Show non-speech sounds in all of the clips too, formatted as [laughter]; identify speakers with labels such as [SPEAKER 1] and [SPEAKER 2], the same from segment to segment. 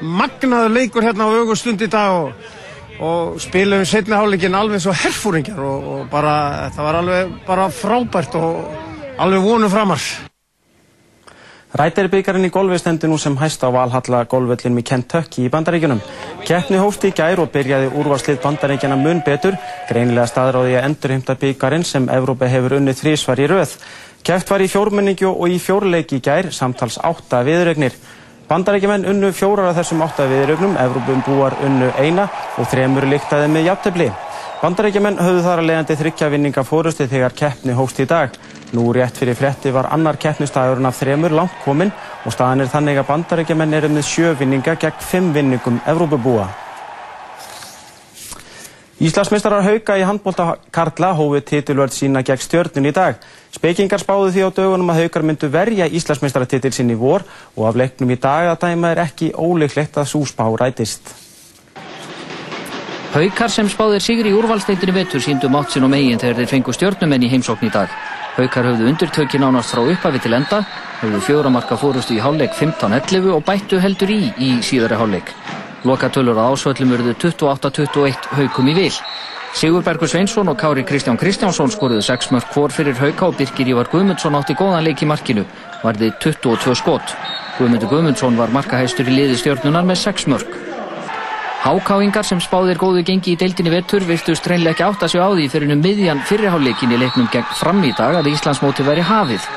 [SPEAKER 1] magnaður leikur hérna á augustund í dag og, og spilum setni hálfleikin alveg svo herfúringar og, og bara, það var alveg bara frábært og alveg vonu framar.
[SPEAKER 2] Rætæribíkarinn í golfi stendur nú sem hæst á Valhalla golvöllinum í Kentucky í Bandaríkjunum. Keppni hófti í gær og byrjaði úrvarslið Bandaríkjana mun betur, greinilega staðráði að endurheimta bíkarinn sem Evrópa hefur unnið þrísvar í röð. Keppt var í fjórmenningu og í fjórleiki í gær, samtals átta viðrögnir. Bandaríkjumenn unnu fjórar af þessum átta viðrögnum, Evrópum búar unnu eina og þremur líktaði með jafntefli. Bandaríkjumenn höfðu þar að leiðandi þryggja vinninga fórusti þegar keppni hófst í dag. Nú rétt fyrir frétti var annar keppnistagurinn af þremur langt kominn og staðan er þannig að bandarækjumenn eru með sjö vinninga gegn fimm vinningum Evrópubúa. Íslandsmeistarar hauka í handbólta Karla hófið titilvörð sína gegn stjörnun í dag. Spekingar spáðu því á dögunum að haukar myndu verja Íslandsmeistaratitil sinn í vor og af leiknum í dag að dæma er ekki óleiklegt að svo spá rætist.
[SPEAKER 3] Haukar sem spáðir sigri í úrvalsteitinu vetur síndu mátt sinn og megin þegar þeir fengu stjörnumenn í heimsókn í dag. Haukar höfðu undirtökin ánast frá upphafi til enda, höfðu fjóramarka fórustu í hálfleik 15-11 og bættu heldur í í síðari hálfleik. Lokatölur á ásvöllum verðu 28-21 haukum í vil. Sigurbergur Sveinsson og Kári Kristján Kristjánsson skoruðu 6 mörg hvor fyrir hauka og Birgir Ívar Guðmundsson átti góðan leik í markinu, varði 22 skot. Guðmundur Guðmundsson var markahæstur í liði stjórnunar með 6 mörg. Hákáingar sem spáðir góðu gengi í deildinni vettur virtust reynlega ekki átt að sjá á því fyrir um miðjan fyrirháleikin í leiknum gegn fram í dag að Íslandsmóti væri hafið.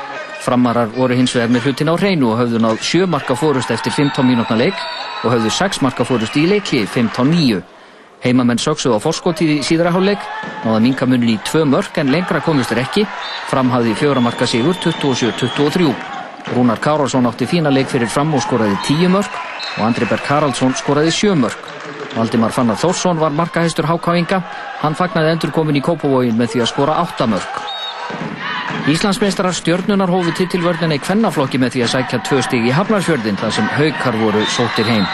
[SPEAKER 3] Framarar voru hins vegar með hlutin á reynu og höfðu náð 7 marka fórust eftir 15 mínútna leik og höfðu 6 marka fórust í leikli 15-9. Heimamenn söksuð á fórskótið í síðara háleik, náða minkamunin í 2 mörk en lengra komist er ekki, framhafði 4 marka sigur 27-23. Rúnar Káralsson átti fína leik fyrir fram og skoraði 10 mörk og Andri Berg Haraldsson skoraði 7 mörk. Valdimar Fannar Þórsson var markahæstur hákáinga. Hann fagnaði endurkomin í Kópavóin með því að skora 8 mörg. Íslandsmeistarar stjörnunar hófu titilvörðina í kvennaflokki með því að sækja tvö stig í Hafnarsfjörðin þar sem haukar voru sóttir heim.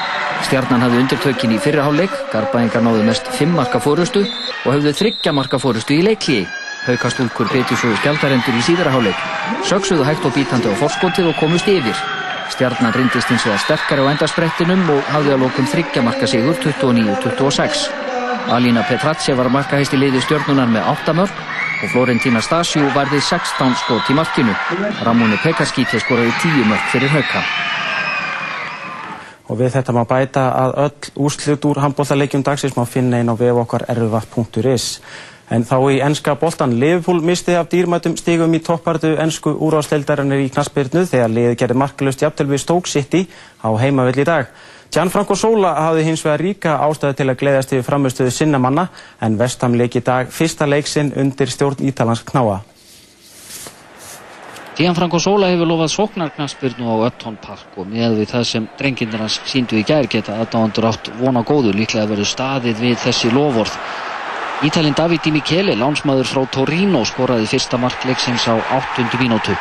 [SPEAKER 3] Stjarnan hafði undirtökin í fyrraháleik, Garbaengar náðu mest 5 marka fórustu og höfðu 3 marka fórustu í leikliði. Haukastúlkur betjur svo skjaldarendur í síðaraháleik. Söksuðu hægt og bítandi á forskotið og komust yfir. Stjarnan rindist hins vegar sterkari á endarsprettinum og hafði að lókum þryggjamarka sigur 29-26. Alína Petratse var markahæst í liði stjörnunar með 8 mörg og Florentina Stasjú varði 16 skot í markinu. Ramóni Pekaskíti skoraði 10 mörg fyrir hauka.
[SPEAKER 2] Og við þetta má bæta að öll úrslut úr handbóltaleikjum dagsins má finna einn á vef okkar erfuvart.is. En þá í ennska boltan Liverpool misti af dýrmætum stigum í toppartu ennsku úrásleildarinnar í knaspirnu þegar liðið gerði markalust jafnvel við Stoke City á heimavill í dag. Gianfranco Sola hafði hins vegar ríka ástæði til að gleðast yfir framistöðu sinna manna en Vestham leik í dag fyrsta leiksinn undir stjórn Ítalans knáa.
[SPEAKER 3] Gianfranco Sola hefur lofað sóknarknaspirnu á Ötton Park og með við það sem drengindir hans síndu í gær geta aðdáðandur átt vona góðu líklega verið staðið við þessi lofvorð. Ítalinn David Di Michele, lánsmaður frá Torino, skoraði fyrsta markleiksins á 8. mínútu.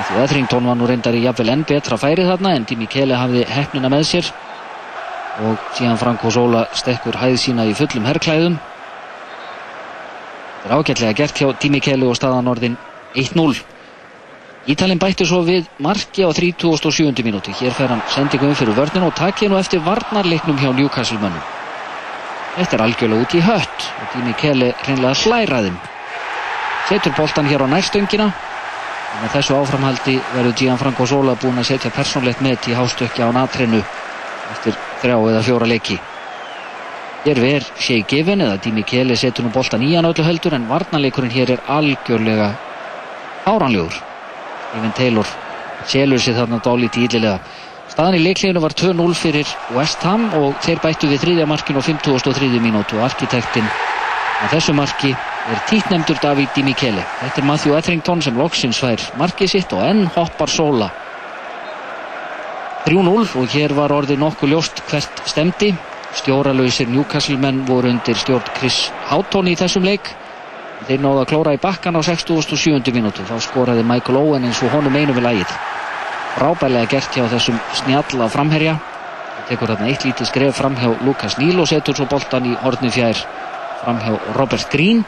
[SPEAKER 3] Því Etherington var nú reyndar í jafnvel enn betra færið þarna en Di Michele hafði hefnina með sér og síðan Franco Sola stekkur hæð sína í fullum herrklæðum. Það er ágætlega gert hjá Di Michele og staðan orðin 1-0. Ítalinn bætti svo við marki á 37. mínúti. Hér fer hann sendingum fyrir vörnum og takið nú eftir varnarleiknum hjá Newcastle mönnum. Þetta er algjörlega út í hött og Dími Keli hreinlega slæraðum. Setur boltan hér á nærstöngina og með þessu áframhaldi verður Gianfranco Sola búinn að setja persónlegt met í hástökja á natrinu eftir þrjá eða fjóra leiki. Hér ver Shea Given eða Dími Keli setur nú boltan í hann öllu heldur en varnarleikurinn hér er algjörlega áranlegur. Steven Taylor selur sér þarna dálítið ílilega. Staðan í leikleginu var 2-0 fyrir West Ham og þeir bættu við þriðja markinu á 53. mínútu og arkitektinn á þessu marki er títnemdur David Di Michele. Þetta er Matthew Etherington sem loksins fær markið sitt og enn hoppar Sola. 3-0 og hér var orðið nokkuð ljóst hvert stemdi. Stjóralauðsir Newcastle menn voru undir stjórn Chris Houghton í þessum leik. Þeir náðu að klóra í bakkan á 67. mínútu. Þá skoraði Michael Owen eins og honum einu við lægið rábælega gert hjá þessum snjalla framherja það tekur þarna eitt lítið skref fram hjá Lukas Níl og setur svo boltan í horni fjær fram hjá Robert Green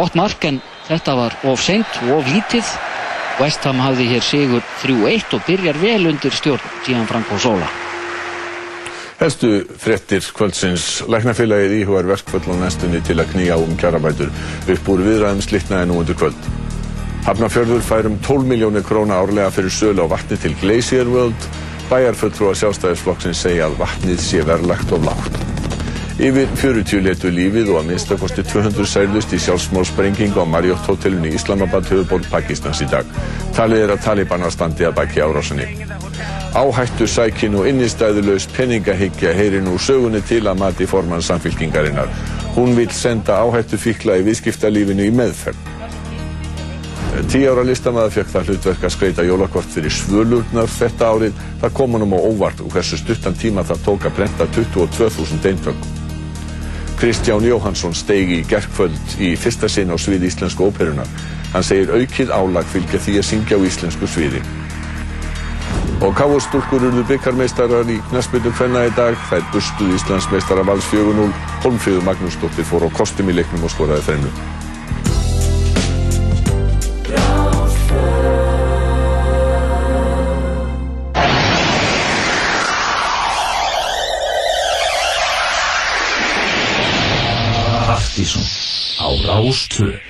[SPEAKER 3] 8 mark en þetta var of seint og of lítið West Ham hafði hér sigur 3-1 og byrjar vel undir stjórn Gianfranco Sola
[SPEAKER 4] Helstu frettir kvöldsins læknafélagið íhugar verkföll á næstunni til að knýja um kjarabætur upp úr viðræðum slitnaði nú undir kvöld. Hafnarfjörður fær um 12 miljónir króna árlega fyrir sölu á vatni til Glacier World. Bæjarfulltrúar sjálfstæðisflokksins segja að vatnið sé verðlagt og lágt. Yfir 40 letu lífið og að minnstakosti 200 særlust í sjálfsmálsprenging á Marriott hotellinu í Islamabad höfuborg Pakistans í dag. Talið er að Talibanar standi að baki árásinni. Áhættu sækin og innistæðulegs penningahyggja heyri nú sögunni til að mati formann samfylkingarinnar. Hún vil senda áhættu fíkla í viðskiptalífinu í meðferð. Tí ára listamæða fekk það hlutverk að skreita jólakort fyrir svölurnar þetta árið. Það kom honum á óvart og hversu stuttan tíma það tók að brenda 22.000 eintök. Kristján Jóhansson steigi í gerkvöld í fyrsta sinn á svið íslensku óperunar. Hann segir aukið álag fylgja því að syngja á íslensku sviði. Og káastúlkur urðu byggarmeistarar í knæspilum hvenna í dag. Þær bustuð Íslandsmeistara vals 4-0. Holmfríður Magnúsdóttir fór á kostum í leiknum og skoraði þrennu.
[SPEAKER 5] Haftísson á
[SPEAKER 6] Rástöð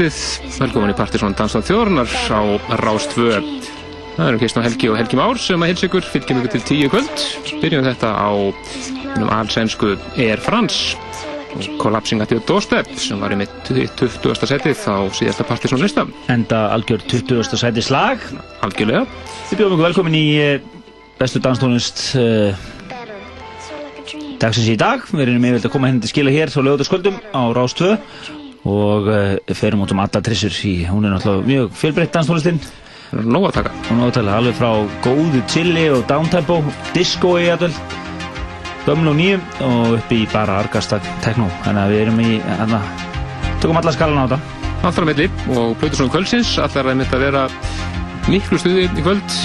[SPEAKER 6] kvöldið, velkomin í Partisón Dansað þjóðurnar á Rás 2. Það eru Kristján Helgi og Helgi Már sem að hilsa ykkur, fylgjum ykkur til tíu kvöld. Byrjum þetta á um, allsvensku Air France og Collapsing at your doorstep sem var í mitt 20. setið á síðasta Partisón lista.
[SPEAKER 7] Enda algjör 20. sæti slag.
[SPEAKER 6] Algjörlega.
[SPEAKER 7] Við bjóðum ykkur velkomin í eh, bestu danstónlist uh, dagsins í dag. Við erum yfirlega að koma henni til skila hér á lögutaskvöldum á Rás 2 og uh, ferum út um alla trissur í, hún er náttúrulega mjög fjölbreytt danstónlistinn.
[SPEAKER 6] Nó að taka.
[SPEAKER 7] Nó að taka, alveg frá góðu chili og downtempo, disco í aðvöld, gömlu og nýjum og upp í bara argasta techno. Þannig að við erum í, að, tökum alla skalan á þetta.
[SPEAKER 6] Alltaf að milli og Plautursson kvöldsins, allar að mitt að vera miklu stuði í kvöld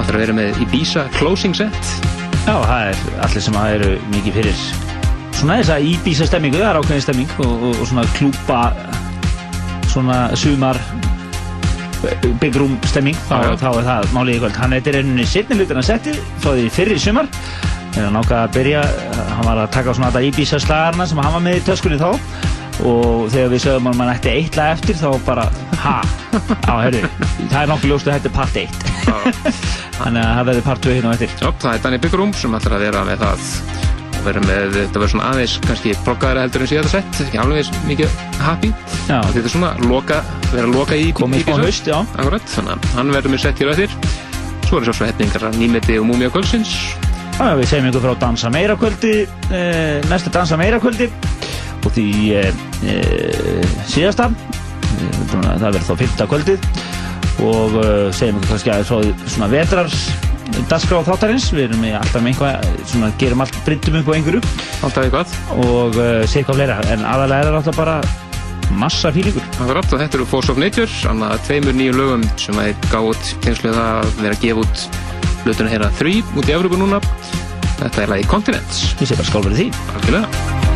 [SPEAKER 6] allar að vera með Ibiza Closing Set.
[SPEAKER 7] Já, það er allir sem að eru mikið fyrir svona þess að Ibiza stemmingu, það er ákveðin stemming og, og, og svona klúpa svona sumar big room stemming, þá, þá er það málið í kvöld. Hann er rauninni setni hlutin að setti frá því fyrir sumar. Er hann ákvað að byrja, hann var að taka svona þetta Ibiza slagarna sem hann var með í töskunni þá. Og þegar við sögum að mann ætti eitt lag eftir þá bara, ha, á, herru það er nokkuð ljóst að þetta er part 1 [laughs] þannig að það verður part 2 hérna á eftir.
[SPEAKER 6] Já, það er Danny Room sem ætlar að vera með það. og vera með, þetta verður svona aðeins kannski proggaðara heldur en síðan sett, ekki alveg eins mikið happy. Þetta er svona loka, vera að loka í
[SPEAKER 7] Komið
[SPEAKER 6] Ibiza.
[SPEAKER 7] haust, já.
[SPEAKER 6] Akkurat, þannig að hann verður með sett hér á eftir. Svo er svo svo hefningar af nýmeti og múmia kvöldsins.
[SPEAKER 7] Já, við segjum ykkur frá Dansa meira kvöldi eh, næsta Dansa meira kvöldi og því eh, eh, síðasta eh, að það verður þá fyrta kvöldið og eh, segjum ykkur kannski að svo, svona vetrar dagskráð þáttarins, við erum í alltaf með einhvað svona gerum allt, bryndum upp á einhverju
[SPEAKER 6] Alltaf eitthvað.
[SPEAKER 7] og uh, segjum hvað fleira en aðalega er það alltaf bara massa fílingur
[SPEAKER 6] Akkurat, og þetta eru Force of Nature, annað að tveimur nýjum lögum sem þeir gáð út það að vera að gefa út hlutuna hérna þrý út í Evrópu núna. Þetta er lagi Continents.
[SPEAKER 7] Ég sé bara skálverið því
[SPEAKER 6] Algjörlega.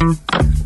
[SPEAKER 7] Mm-hmm.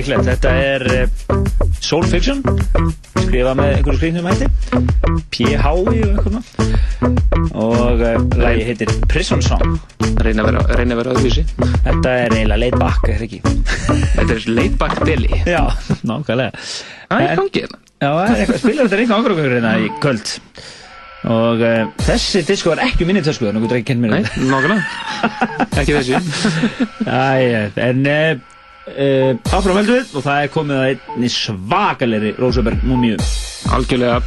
[SPEAKER 7] Líklegt. Þetta er eh, Soul Fiction, skrifað með einhverju skrifnum hætti, PHI og einhverjum. Og uh, lagi heitir Prison Song.
[SPEAKER 6] Reyna að vera, öðruvísi.
[SPEAKER 7] Þetta er eiginlega laid back, er það ekki?
[SPEAKER 6] Þetta er laid back deli.
[SPEAKER 7] Já, [laughs] nákvæmlega.
[SPEAKER 6] Það er hérna.
[SPEAKER 7] Já, það spilar þetta okkur okkur hérna í kvöld. Og uh, þessi disko var ekki minni tösku, þannig að þú ekki kennt mér
[SPEAKER 6] Nei, nákvæmlega. Ekki þessi. [laughs]
[SPEAKER 7] Æja, en uh, uh, áfram heldur við og það er komið að einni svakalegri Rósaberg múmíu.
[SPEAKER 6] Algjörlega.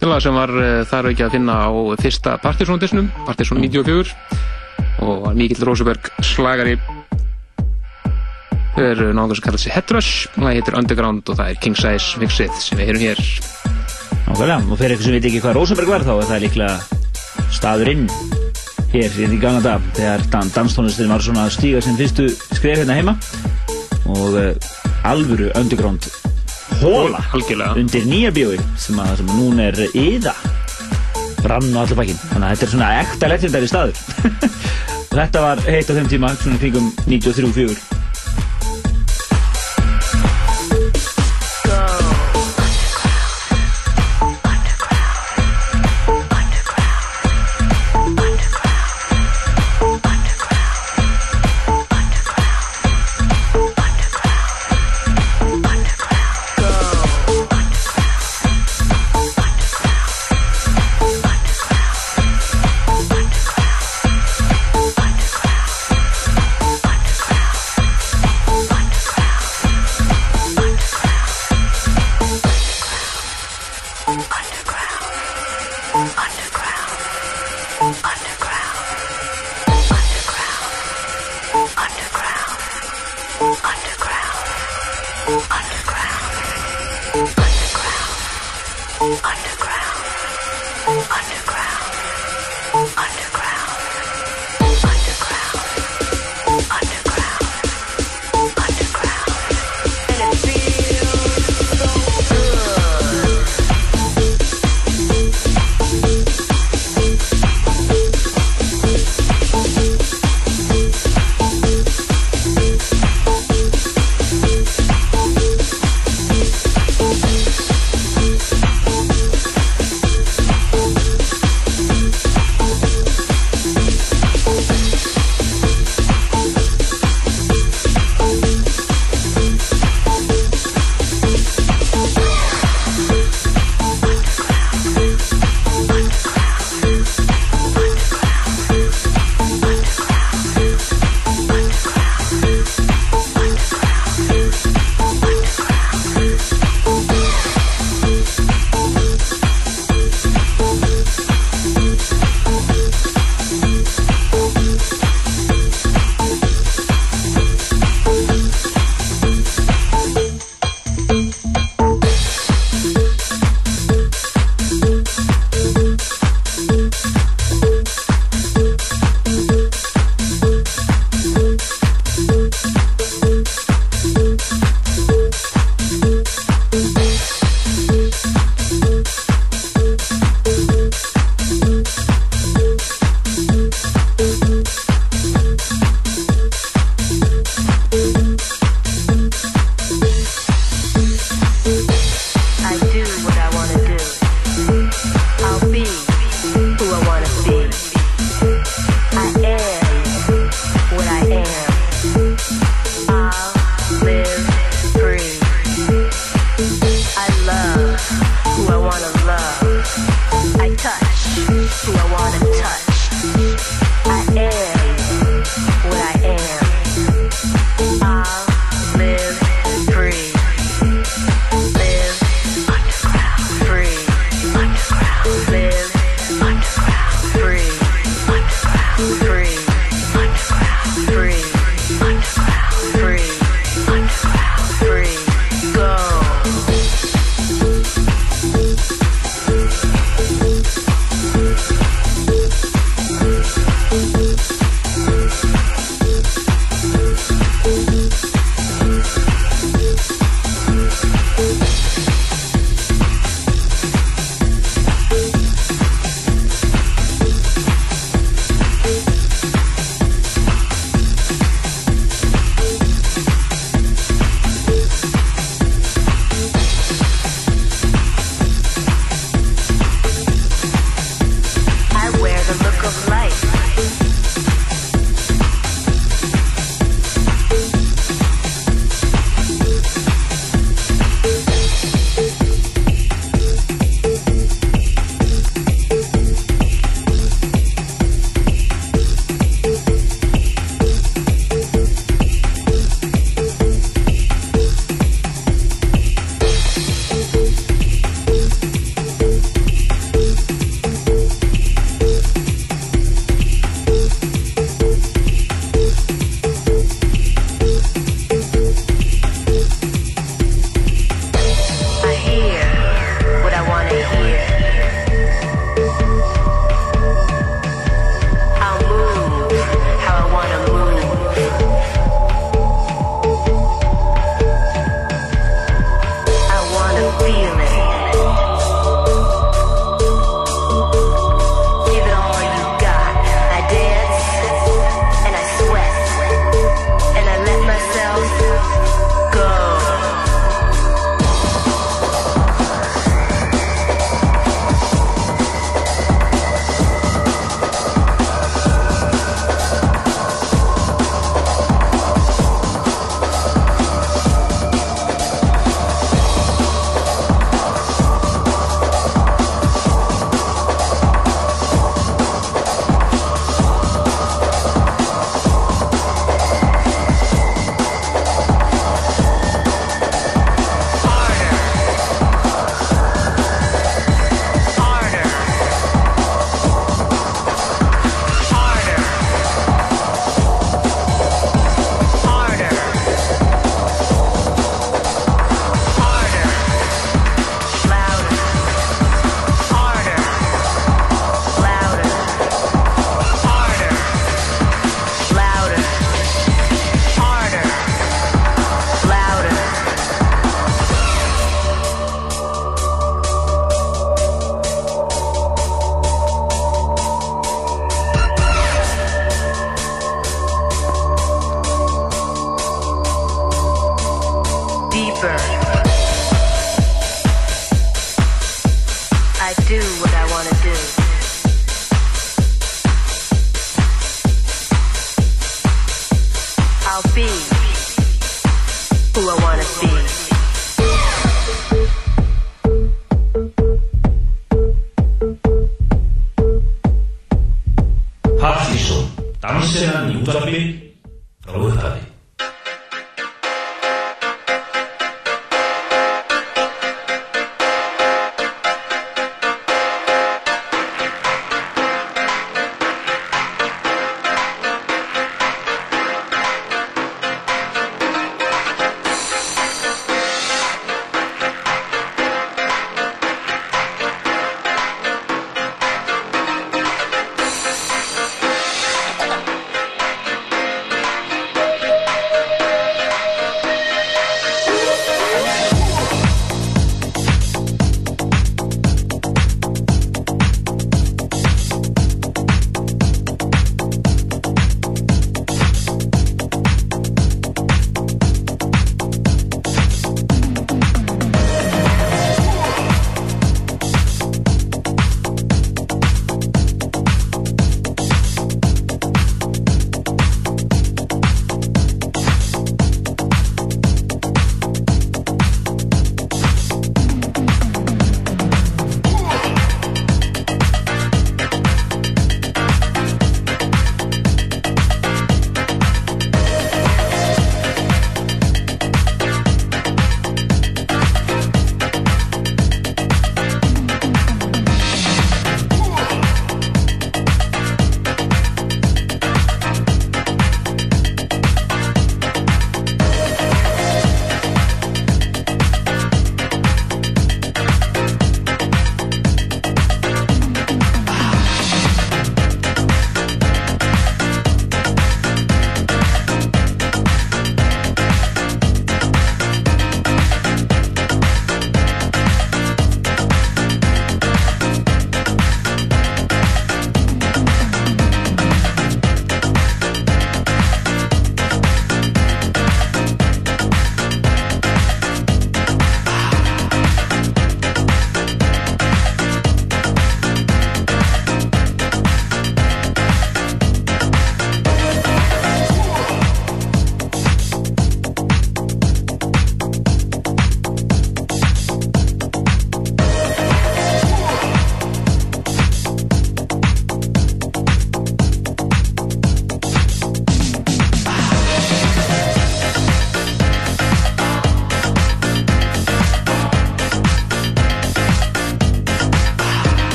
[SPEAKER 6] Félag sem var uh, þar ekki að finna á fyrsta Partisan-disnum, Partisan 94 og var mikill Rosenberg slagari þau eru náttúrulega sem kallar sig Headrush það heitir Underground og það er King Size mixið sem við heyrum hér
[SPEAKER 7] Nákvæmlega, og fyrir eitthvað sem veit ekki hvað Rósaberg var þá er það líklega staðurinn hér í því ganga dag þegar dan danstónlistin var svona að stíga sem fyrstu skref hérna heima og uh, alvöru underground hóla
[SPEAKER 6] algjörlega.
[SPEAKER 7] Undir nýja bíói sem, að, sem núna er yða brann og allir bakinn þannig að þetta er svona ekta legendary staður. Og [laughs] þetta var heitt á þeim tíma svona kringum 93-4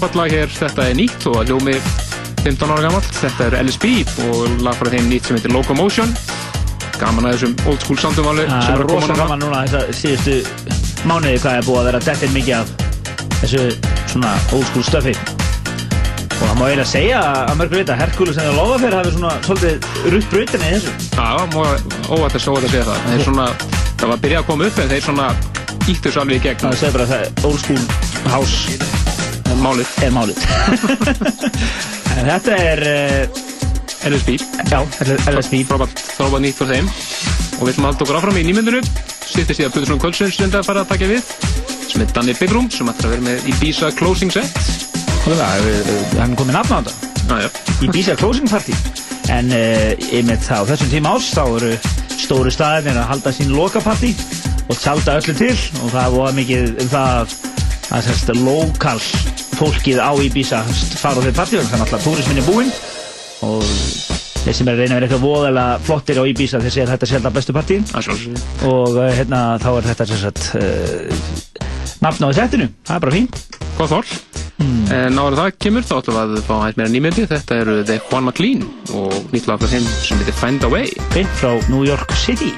[SPEAKER 6] frábært lag hér, þetta er nýtt og ljómi 15 ára gamalt, þetta er LSB og lag frá þeim nýtt sem heitir Locomotion. Gaman að þessum old school soundum alveg
[SPEAKER 7] Það
[SPEAKER 6] sem
[SPEAKER 7] er
[SPEAKER 6] að koma núna.
[SPEAKER 7] gaman núna þetta síðustu mánuði hvað er búið að vera dettin mikið af þessu svona old school stöfi og það má eiginlega segja að mörgur vita að Herkules en það lofa fyrir hafi svona svolítið rutt brautinni í þessu.
[SPEAKER 6] Já, óvægt að óvægt að segja það. Þeir svona, það var að byrja að koma upp en þeir svona ítt þessu alveg í gegn.
[SPEAKER 7] Það segir bara að það old school house
[SPEAKER 6] málið.
[SPEAKER 7] Er málið. [laughs] En þetta er uh,
[SPEAKER 6] LSB
[SPEAKER 7] já, LSB
[SPEAKER 6] frábært. Nýtt frá þeim. Og við ætlum að halda okkur áfram í nýmyndinu stýttist í að Plutusson Kvöldsins reynda að fara að taka við sem er Danny Bigrum sem ætlar að vera með Ibiza Closing Set.
[SPEAKER 7] Það er hann komið nafn á þetta. Ibiza Closing Party. En uh, einmitt þá þessum tíma ás þá eru stóru staðinir að halda sín lokapartí og tjálta öllu til. Og það var mikið um það að að sérst lokal fólkið á sérst, fara á þeir partíu þannig að alltaf túrismin er búinn. Og þeir sem er að reyna að vera eitthvað voðalega flottir á Ibiza þeir segja að þetta er sjálf bestu partí og uh, hérna þá er þetta sérst uh, nafn á settinu, það er bara fín
[SPEAKER 6] Góð þól En ára það kemur þá ætlum við að fá hægt meira nýmyndi. Þetta eru The Juan McLean og nýtt lag frá þeim sem heitir Find a Way.
[SPEAKER 7] Beint frá New York City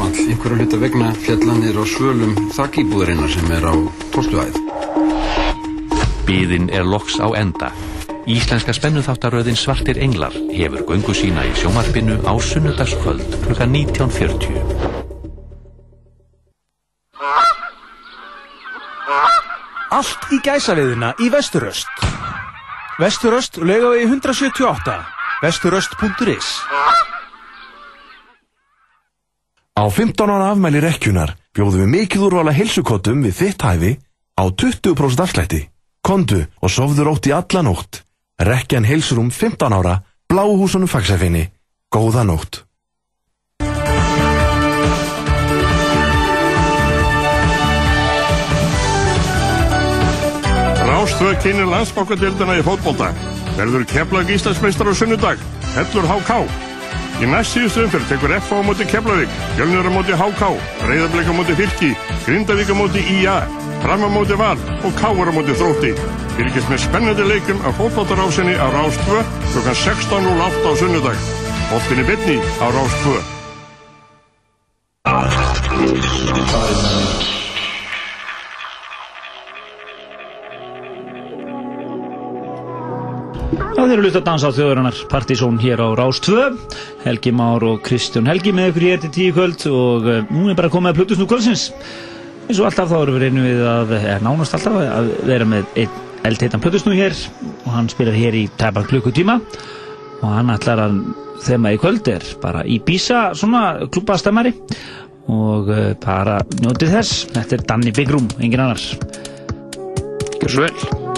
[SPEAKER 8] 40 ára gammal, einhverju hluta vegna fjallanir á svölum þakkýbúðarinnar sem er á 12. æð.
[SPEAKER 9] Biðin er loks á enda. Íslenska spennuþáttaröðin Svartir Englar hefur göngu sína í sjómarpinu á sunnudagskvöld kl. 19.40.
[SPEAKER 10] Allt í gæsaviðina í Vesturöst. Vesturöst laugavegi 178. Vesturöst.is
[SPEAKER 11] Á 15 ára afmæli rekkjunar bjóðum við mikið úrvala heilsukottum við þitt hæfi á 20% afslætti. Kondu og sofðu rótt í alla nótt. Rekkjan heilsur um 15 ára, bláhúsunum fagsæfinni. Góða nótt.
[SPEAKER 12] Rástvö kynir landsbákadeildina í fótbolta. Verður Keflag Íslandsmeistar á sunnudag. Hellur HK. Í næst síðustu umfyrr tekur FH á móti Keflavík, Fjölnur á móti HK, Breiðarbleik á móti Fylki, Grindavík á móti IA, Fram á móti Val og Káur á móti Þrótti. Fylgist með spennandi leikum af fótboltarásinni á Rástvö kl. 16.08 á sunnudag. Bóltinni bytni á Rástvö.
[SPEAKER 7] Það eru luta að dansa á þjóðurinnar Partizón hér á Rás 2 Helgi Már og Kristján Helgi með ykkur hér til tíu kvöld og uh, nú er bara komið að Plutusnú kvöldsins. Eins og alltaf þá erum við reynum við að eða nánast alltaf að vera með eldheitan Plutusnú hér og hann spilar hér í tæpan klukkutíma. Og hann ætlar að þema í kvöld er bara í Bísa svona klúbastemmari og uh, bara njótið þess. Þetta er Danny Big Room, engin annars
[SPEAKER 6] Gjör svo vel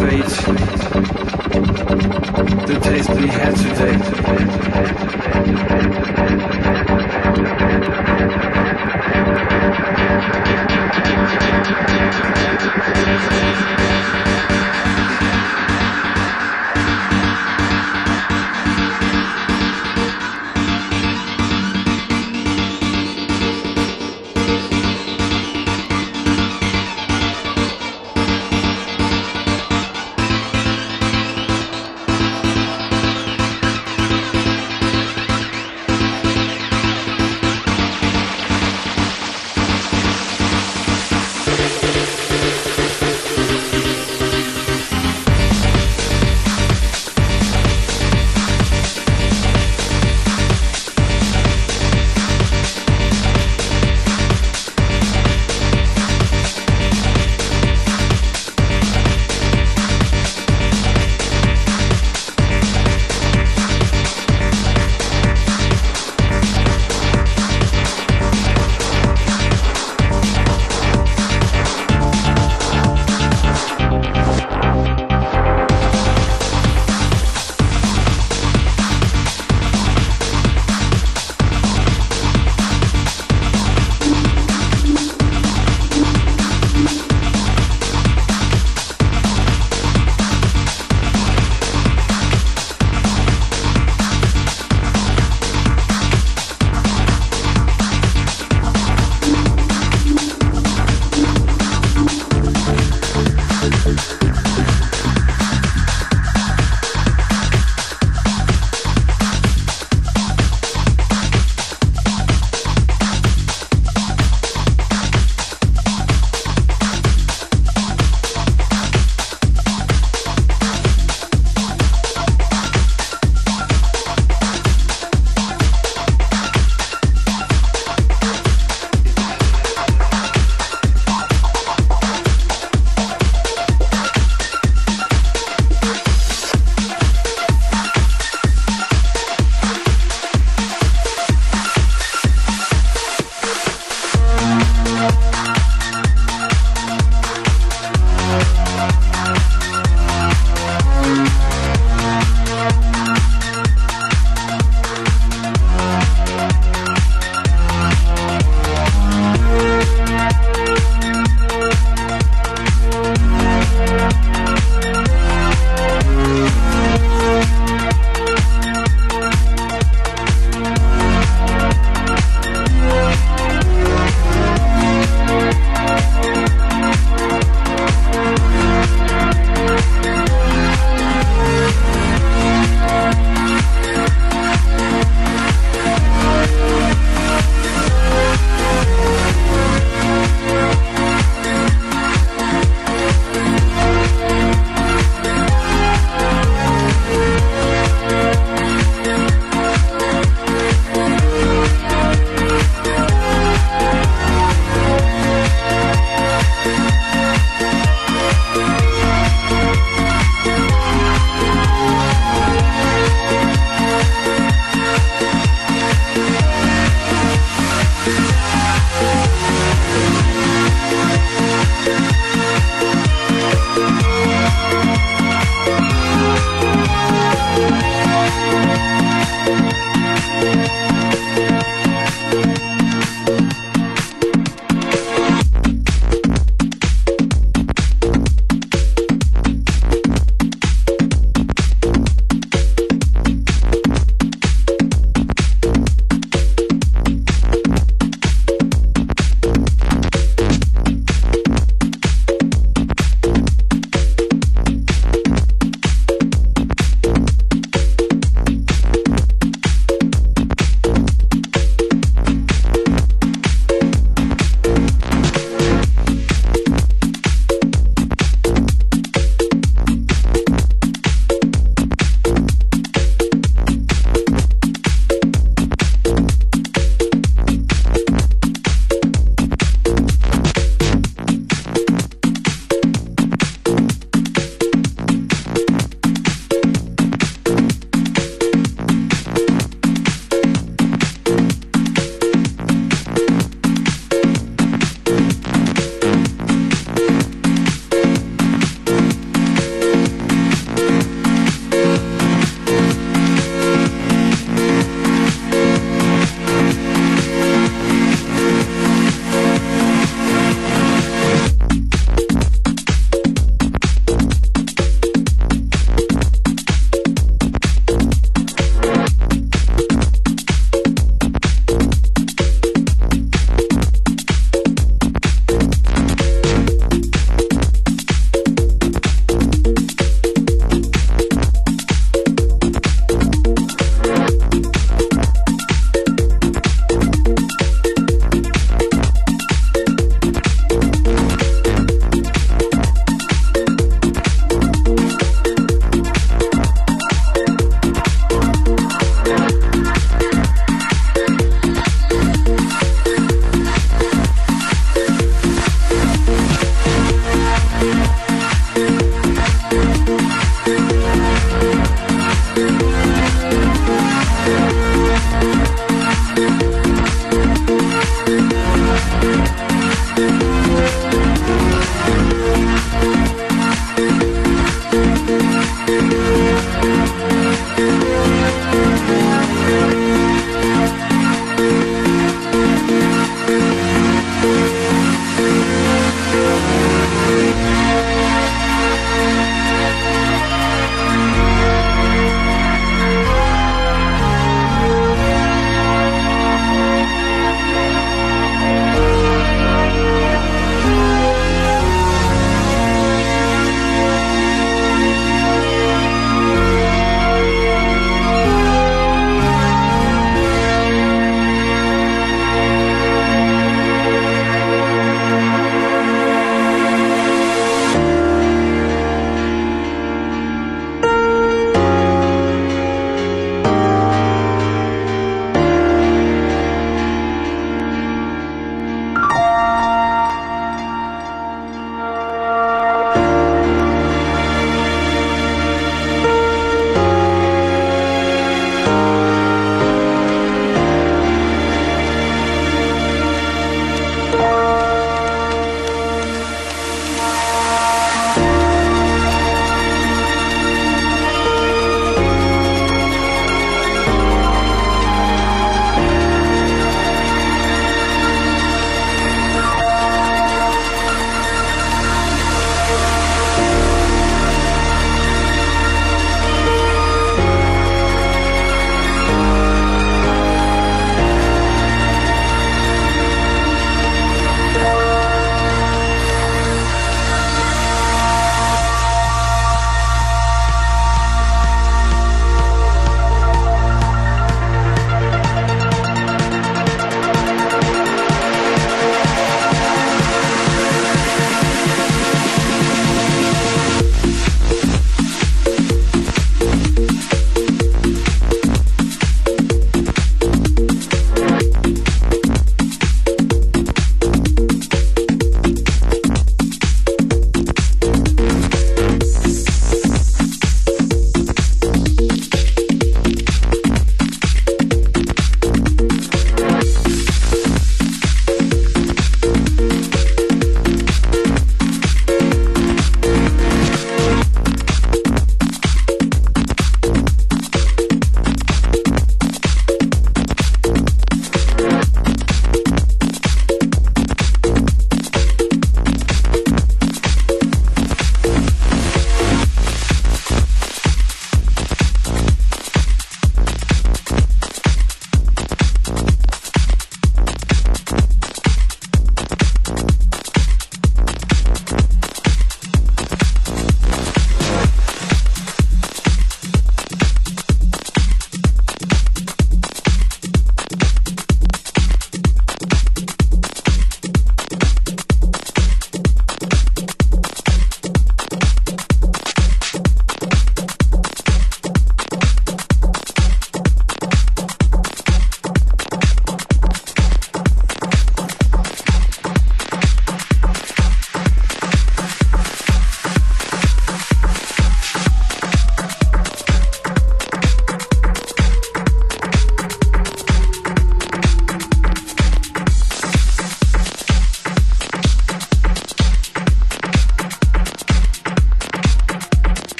[SPEAKER 13] стоит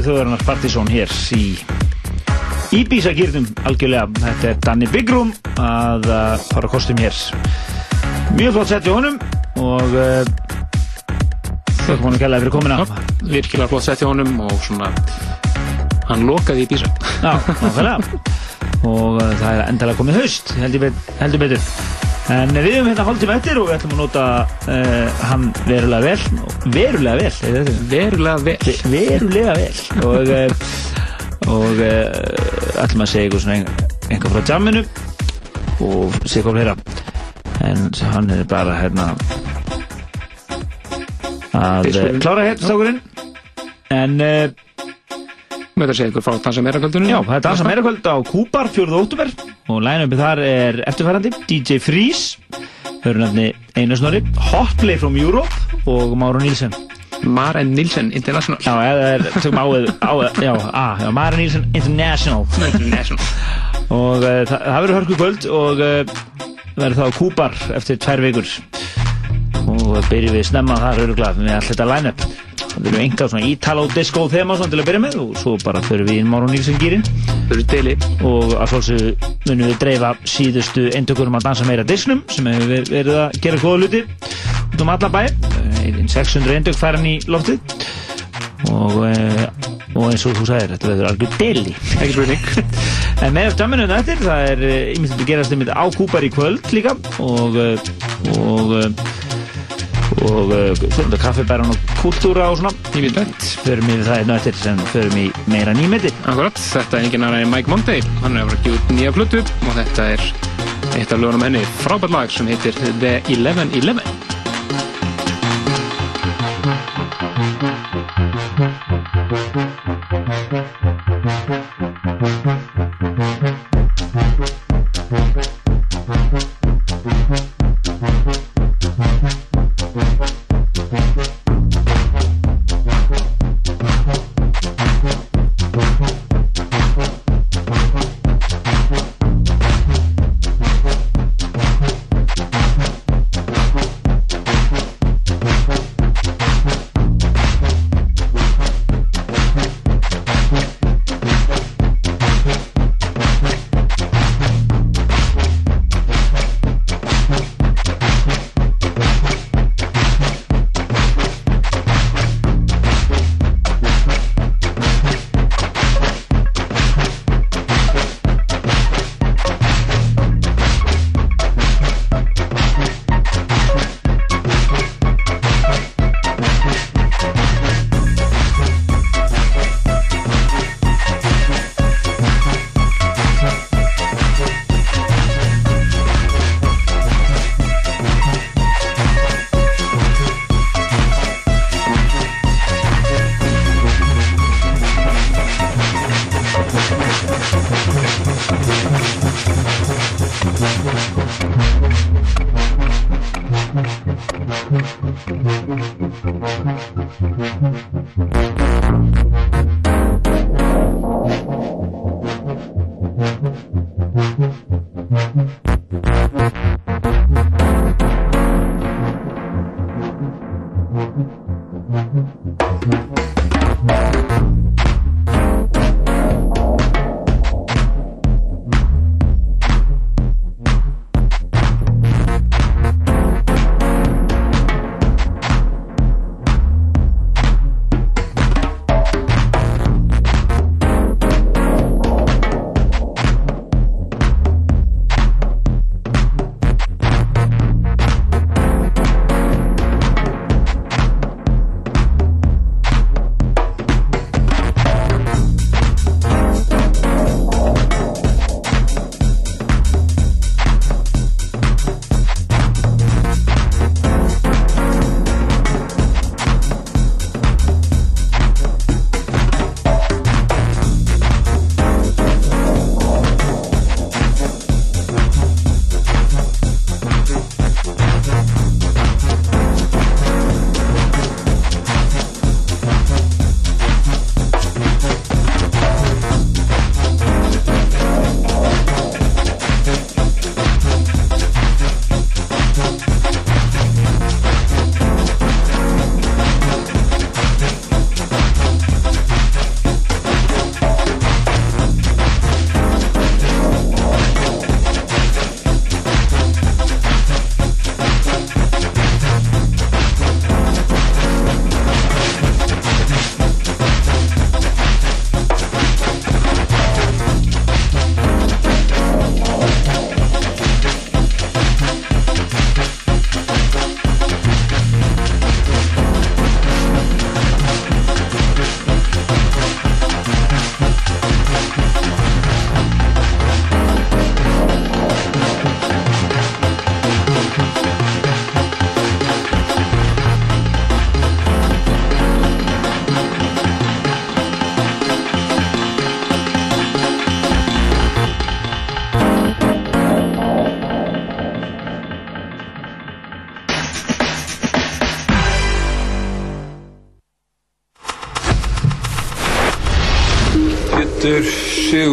[SPEAKER 7] dansættu þjóðarinnar Partizón hér í Íbísa gýrnum algjörlega. Þetta er Danny Bigrum að uh, fara kostum hér. Mjög flott sett í honum og uh, þau komum að kella fyrir komina.
[SPEAKER 6] Virkilega flott sett hjá honum og svona hann lokaði í bísa.
[SPEAKER 7] Já, nákvæmlega. [laughs] og uh, það er endalega komið haust, heldur betur. En við höfum hérna hálftíma eftir og við ætlum að nota uh, hann verulega vel. Verulega vel, er?
[SPEAKER 6] Verulega vel.
[SPEAKER 7] Verulega vel. Og, uh, og uh, ætlum að segja eitthvað svona ein- einhver frá jamminu og segja hvað fleira. En hann er bara hérna að klára hérna stákurinn. En uh,
[SPEAKER 6] Með segja ykkur frá dansa meira kvöldunum.
[SPEAKER 7] Já, það er dansa meira kvöld á Kúpar 4. óttúber og line-upið þar er eftirfærandi DJ Freeze hörunafni Einar Snorri Hotplay from Europe og Máru Nílsen
[SPEAKER 6] Maren Nílsen International.
[SPEAKER 7] Já, eða er, tökum áið, áið já, a, já, Máru Nílsen International.
[SPEAKER 6] International.
[SPEAKER 7] Og uh, það, það verður hörku kvöld og uh, verður þá á Kúpar eftir tvær vikur. Og byrjum við snemma þar öruglega með allt þetta line-up það verður enga svona Italo disco þema svona til að byrja með og svo bara förum við inn Máru Nílsen gýrin
[SPEAKER 6] Fyrir deli
[SPEAKER 7] og að sjálfsögðu munum við dreifa síðustu eintökurum að dansa meira disnum sem hefur ver- verið að gera góða luti út um alla bæ. Einn 600 eintök færan í loftið. Og, e, og eins og þú sagðir þetta verður algjör deli.
[SPEAKER 6] Ekki spurning. [laughs]
[SPEAKER 7] En með dæminu um eftir það er ímyndið að gerast einmitt á Kúpar í kvöld líka. Og eh, og eh, og uh, kaffibæran og kultúra og svona.
[SPEAKER 6] Ímyndilegt
[SPEAKER 7] förum við það einn og eftir sem förum í meira nýmeti.
[SPEAKER 6] Akkurat, þetta er enginn annar en Mike Monday. Hann að fara að út nýja plötu og þetta er eitt af lögunum henni. Frábært lag sem heitir The 1111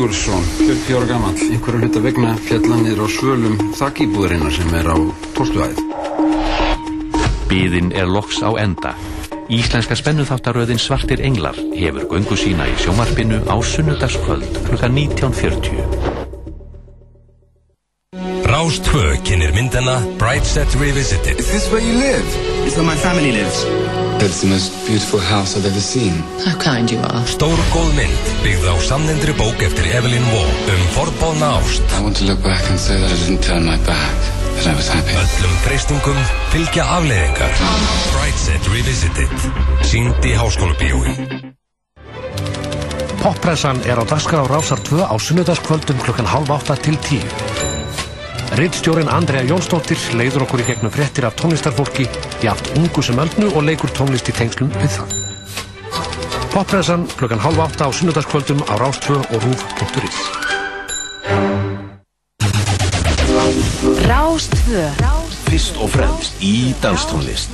[SPEAKER 8] Sigursson, 40 ára gammal, einhverju hluta vegna fjallanir á svölum þakkýbúðarinnar sem er á 12. hæð.
[SPEAKER 9] Biðin er loks á enda. Íslenska spennuþáttaröðin Svartir Englar hefur göngu sína í sjómarpinu á sunnudagskvöld kl. 19.40.
[SPEAKER 14] Rás 2 kynir myndina Bright Set Revisited.
[SPEAKER 15] Is this where you live? It's where my family lives. It's the most beautiful house I've ever seen.
[SPEAKER 14] How kind you are. Stór góð mynd byggð á samnindri bók eftir Evelyn Waugh um forðbóðna ást.
[SPEAKER 15] I want to look back and say that I didn't turn my back, that I was happy.
[SPEAKER 14] Öllum freystingum fylgja afleðingar. Bright Set Revisited. Sýnd í háskólabíói.
[SPEAKER 16] Poppressan er á dagskrá Rásar 2 á sunnudagskvöldum klukkan halv átta til tíu. Rittstjórin Andrea Jónsdóttir leiður okkur í gegnum fréttir af tónlistarfólki í aft ungu sem öldnu og leikur tónlist í tengslum við það. Poppressan klukkan halv átta á sunnudagskvöldum á Rás2 og rúf.is
[SPEAKER 17] Rástvö
[SPEAKER 18] Fyrst og fremst í danstónlist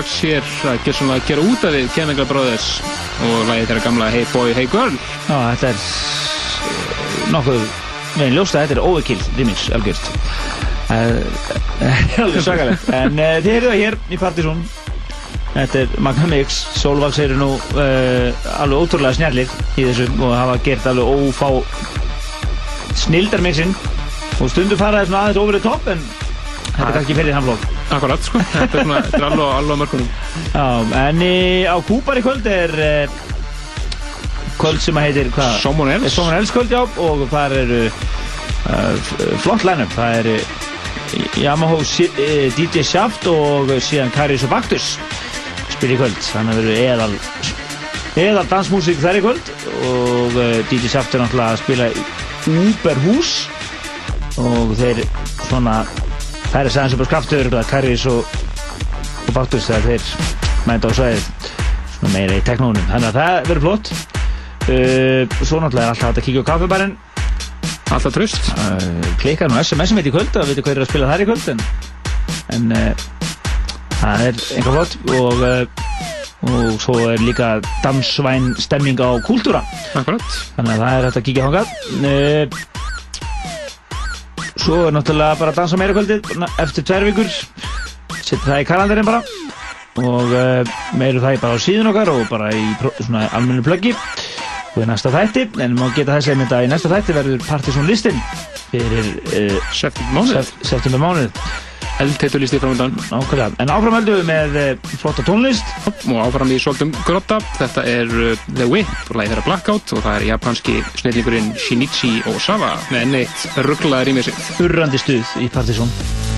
[SPEAKER 6] þetta Solvax hér að gera, svona, gera út af við Chemical Brothers og lagið þeirra gamla Hey Boy, Hey Girl.
[SPEAKER 7] Já, þetta er eh, nokkuð, með ljósta þetta er overkill remix, algjört. Uh, [laughs] alveg svakalegt. En þið heyrðu það hér í Partizón. Þetta er Magna Mix. Solvax eru nú uh, alveg ótrúlega snjallir í þessu og hafa gert alveg ófá snildarmixin og stundu faraði svona aðeins over the top en þetta er kannski fyrir hann flokk.
[SPEAKER 6] Akkurat, sko. Þetta er, er alveg, alveg á mörkunum.
[SPEAKER 7] Já, en í, á Kúpar í kvöld er uh, kvöld sem heitir hvað?
[SPEAKER 6] Someone Else.
[SPEAKER 7] Someone Else kvöld, já, og þar eru uh, flott line-up. Það eru Yamaha eh, DJ Shaft og síðan Karius og Baktus spila í kvöld. Þannig að það eru eðal, dansmúsík þar í kvöld og uh, DJ Shaft er náttúrulega að spila í Uberhús og þeir svona Það er sæðan sem bara kraftur, Karius og, og Baktus þegar þeir mænda á svæðið svona meira í teknónum. Þannig að það verður flott. Uh, svo náttúrulega er alltaf hægt að kíkja á kaffebarinn.
[SPEAKER 6] Alltaf tröst.
[SPEAKER 7] Uh, klikka nú SMS-um eitt í kvöld og veitu hvað er að spila þar í kvöld. En, en uh, það er einhver flott og, uh, og svo er líka dansvæn stemming á kúltúra.
[SPEAKER 6] Akkurat.
[SPEAKER 7] Þannig að það er hægt að kíkja hangað. Svo er náttúrulega bara að dansa meira kvöldið eftir tvær vikur. Setja það í kalendarinn bara. Og uh, meiru það bara á síðun okkar og bara í svona almennu pluggi og í næsta þætti en má geta þess að mynda í næsta þætti verður Partiðsson listin fyrir uh,
[SPEAKER 6] september mánuð, Eldheitur listi framöndan.
[SPEAKER 7] Nákvæmlega, en áfram heldum við með uh, flotta tónlist.
[SPEAKER 6] Og áfram í svolítum grotta. Þetta er uh, The Whip og lagið þeirra Blackout og það er japanski snillingurinn Shinichi Osawa með enn eitt rugglaða rýmið sitt.
[SPEAKER 7] Urrandi stuð í Partiðsson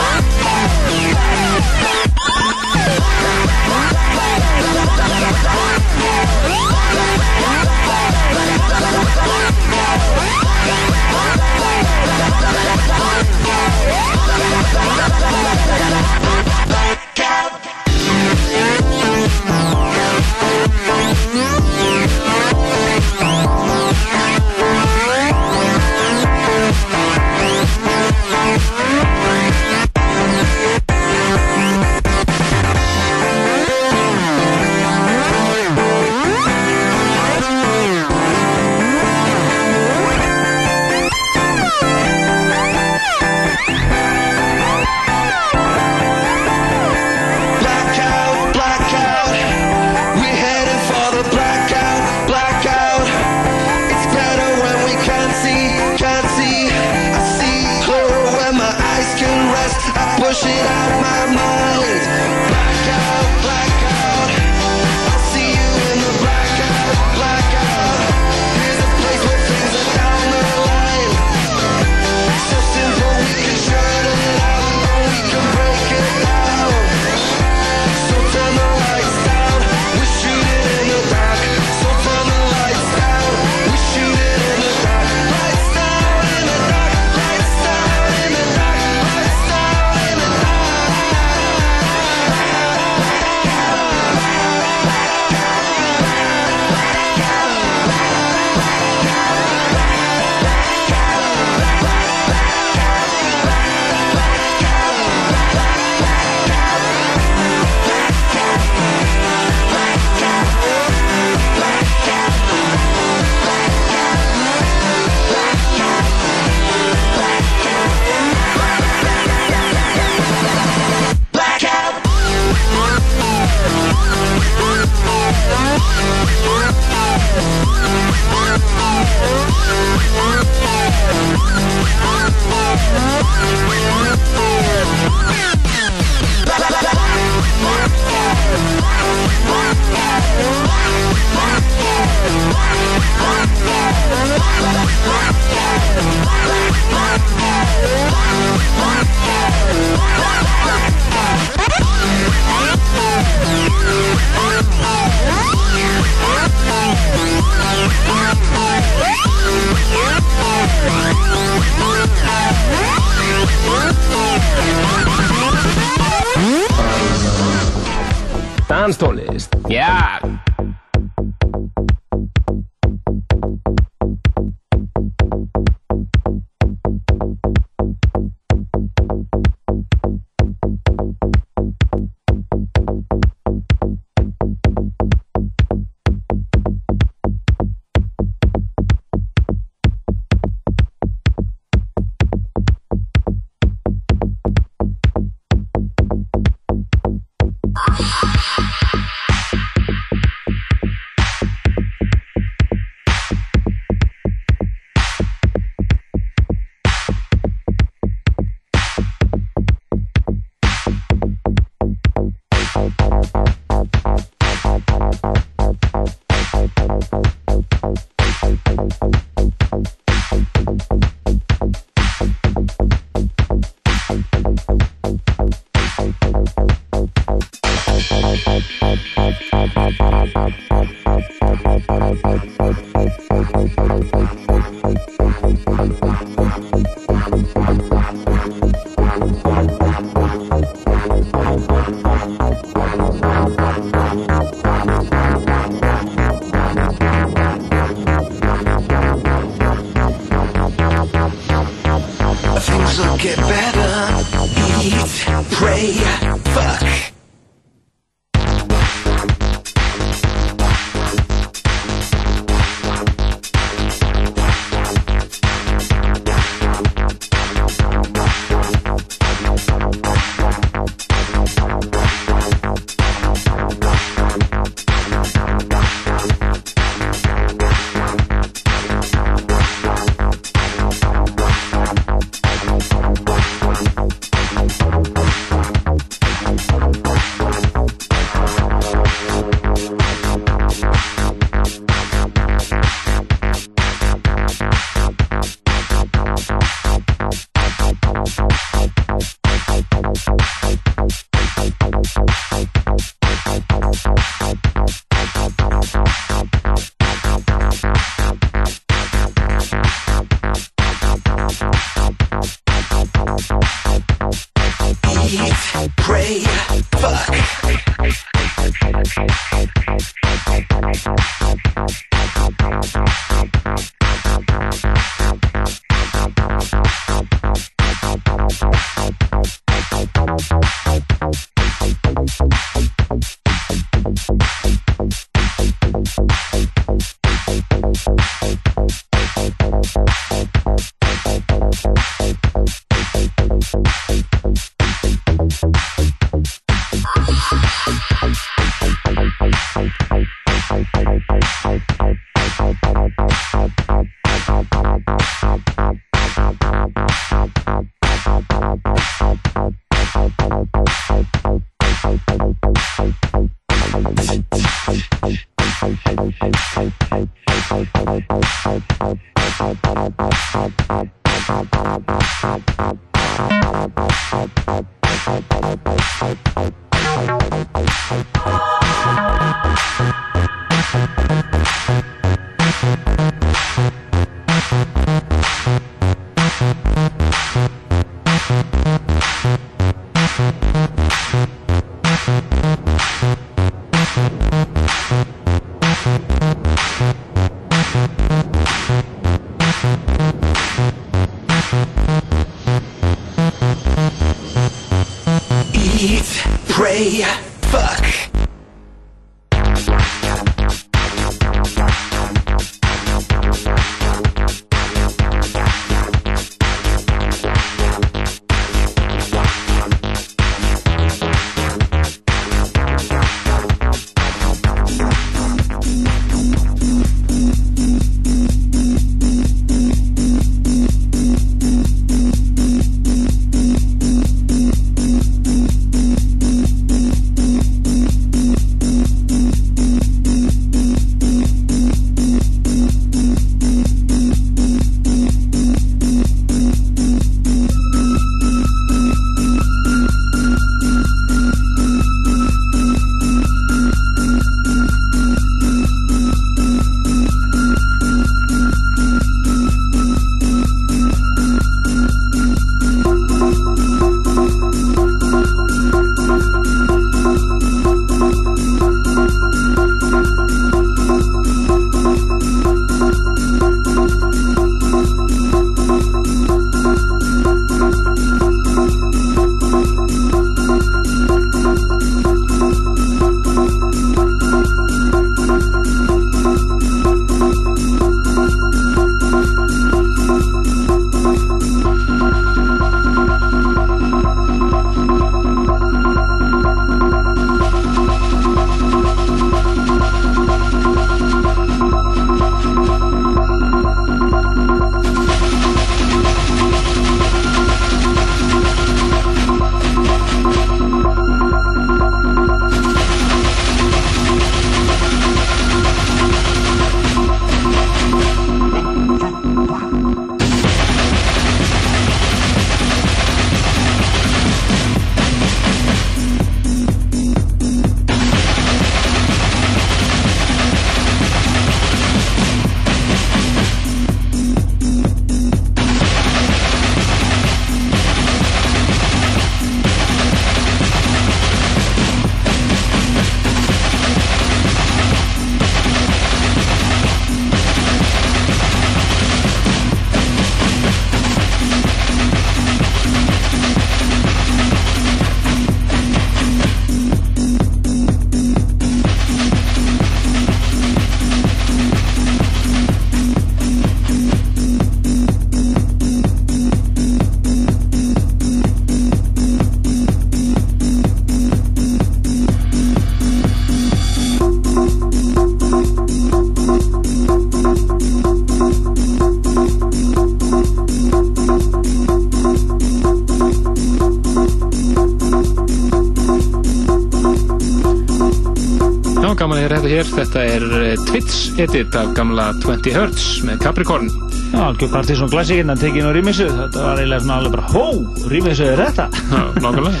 [SPEAKER 6] eh, Twits edit af gamla 20 Hertz með Capricorn.
[SPEAKER 7] Já, algjör partysón klassíkinn að tekið nú rýmisu. Þetta var eiginlega svona alveg bara, hó, rýmisu er þetta. [laughs]
[SPEAKER 6] Já, nákvæmlega.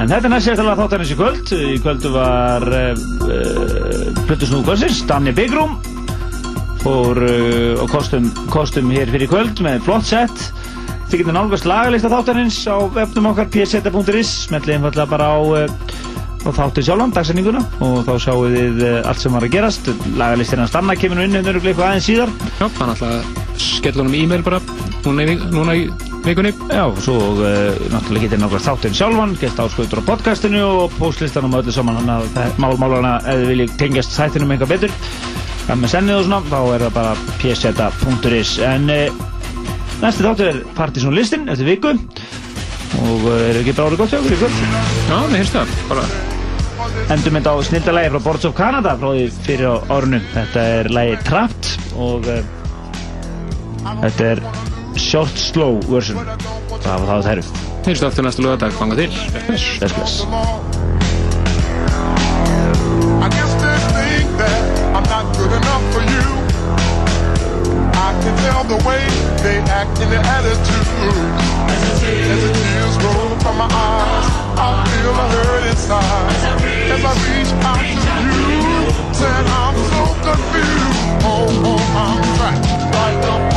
[SPEAKER 7] En þetta er næst sérstæðlega þáttarins í kvöld. Í kvöldu var uh, Plutusnúð kvöldsins, Danni Big Room. Fór uh, og kostum, kostum hér fyrir kvöld með flott sett. Þið getur nálgast lagalista þáttarins á webnum okkar pseta.is. Smetlið einfallega bara á, uh, á þáttir sjálfan, dagsendinguna. Og þá sjáum við uh, allt sem var að gerast. Lagalistina stanna kemur nú inn hérna örugglega eitthvað aðeins síðar.
[SPEAKER 6] Já, hann ætla að skella honum e-mail bara núna í, núna í vikunni.
[SPEAKER 7] Já, og svo uh, náttúrulega getur náttúrulega þáttinn sjálfan, gett áskautur á podcastinu og postlistanum og öllu saman, þannig að það- mál málana ef þið viljið tengjast þættinum eitthvað betur, það með sennið og svona, þá er það bara pseta.is. En uh, næsti þáttur er Partisan listin eftir viku og uh, er ekki bara árið gott hjá okkur í kvöld?
[SPEAKER 6] Já, mér finnst það, bara.
[SPEAKER 7] Endur mynd á snildalagi frá Boards of Canada frá því fyrir á árunum. Þetta er lagi Trapped og uh, þetta er Short Slow version. Það var það það eru.
[SPEAKER 6] Heyrstu aftur næstu lögadag, fanga til. Bless,
[SPEAKER 7] bless. I guess they think that I'm not good enough for you. I can tell the way they act in their attitude. As the tears roll from my eyes, I feel a hurt inside. as I reach out to you. Said I'm so confused. Oh, oh, I'm trapped like a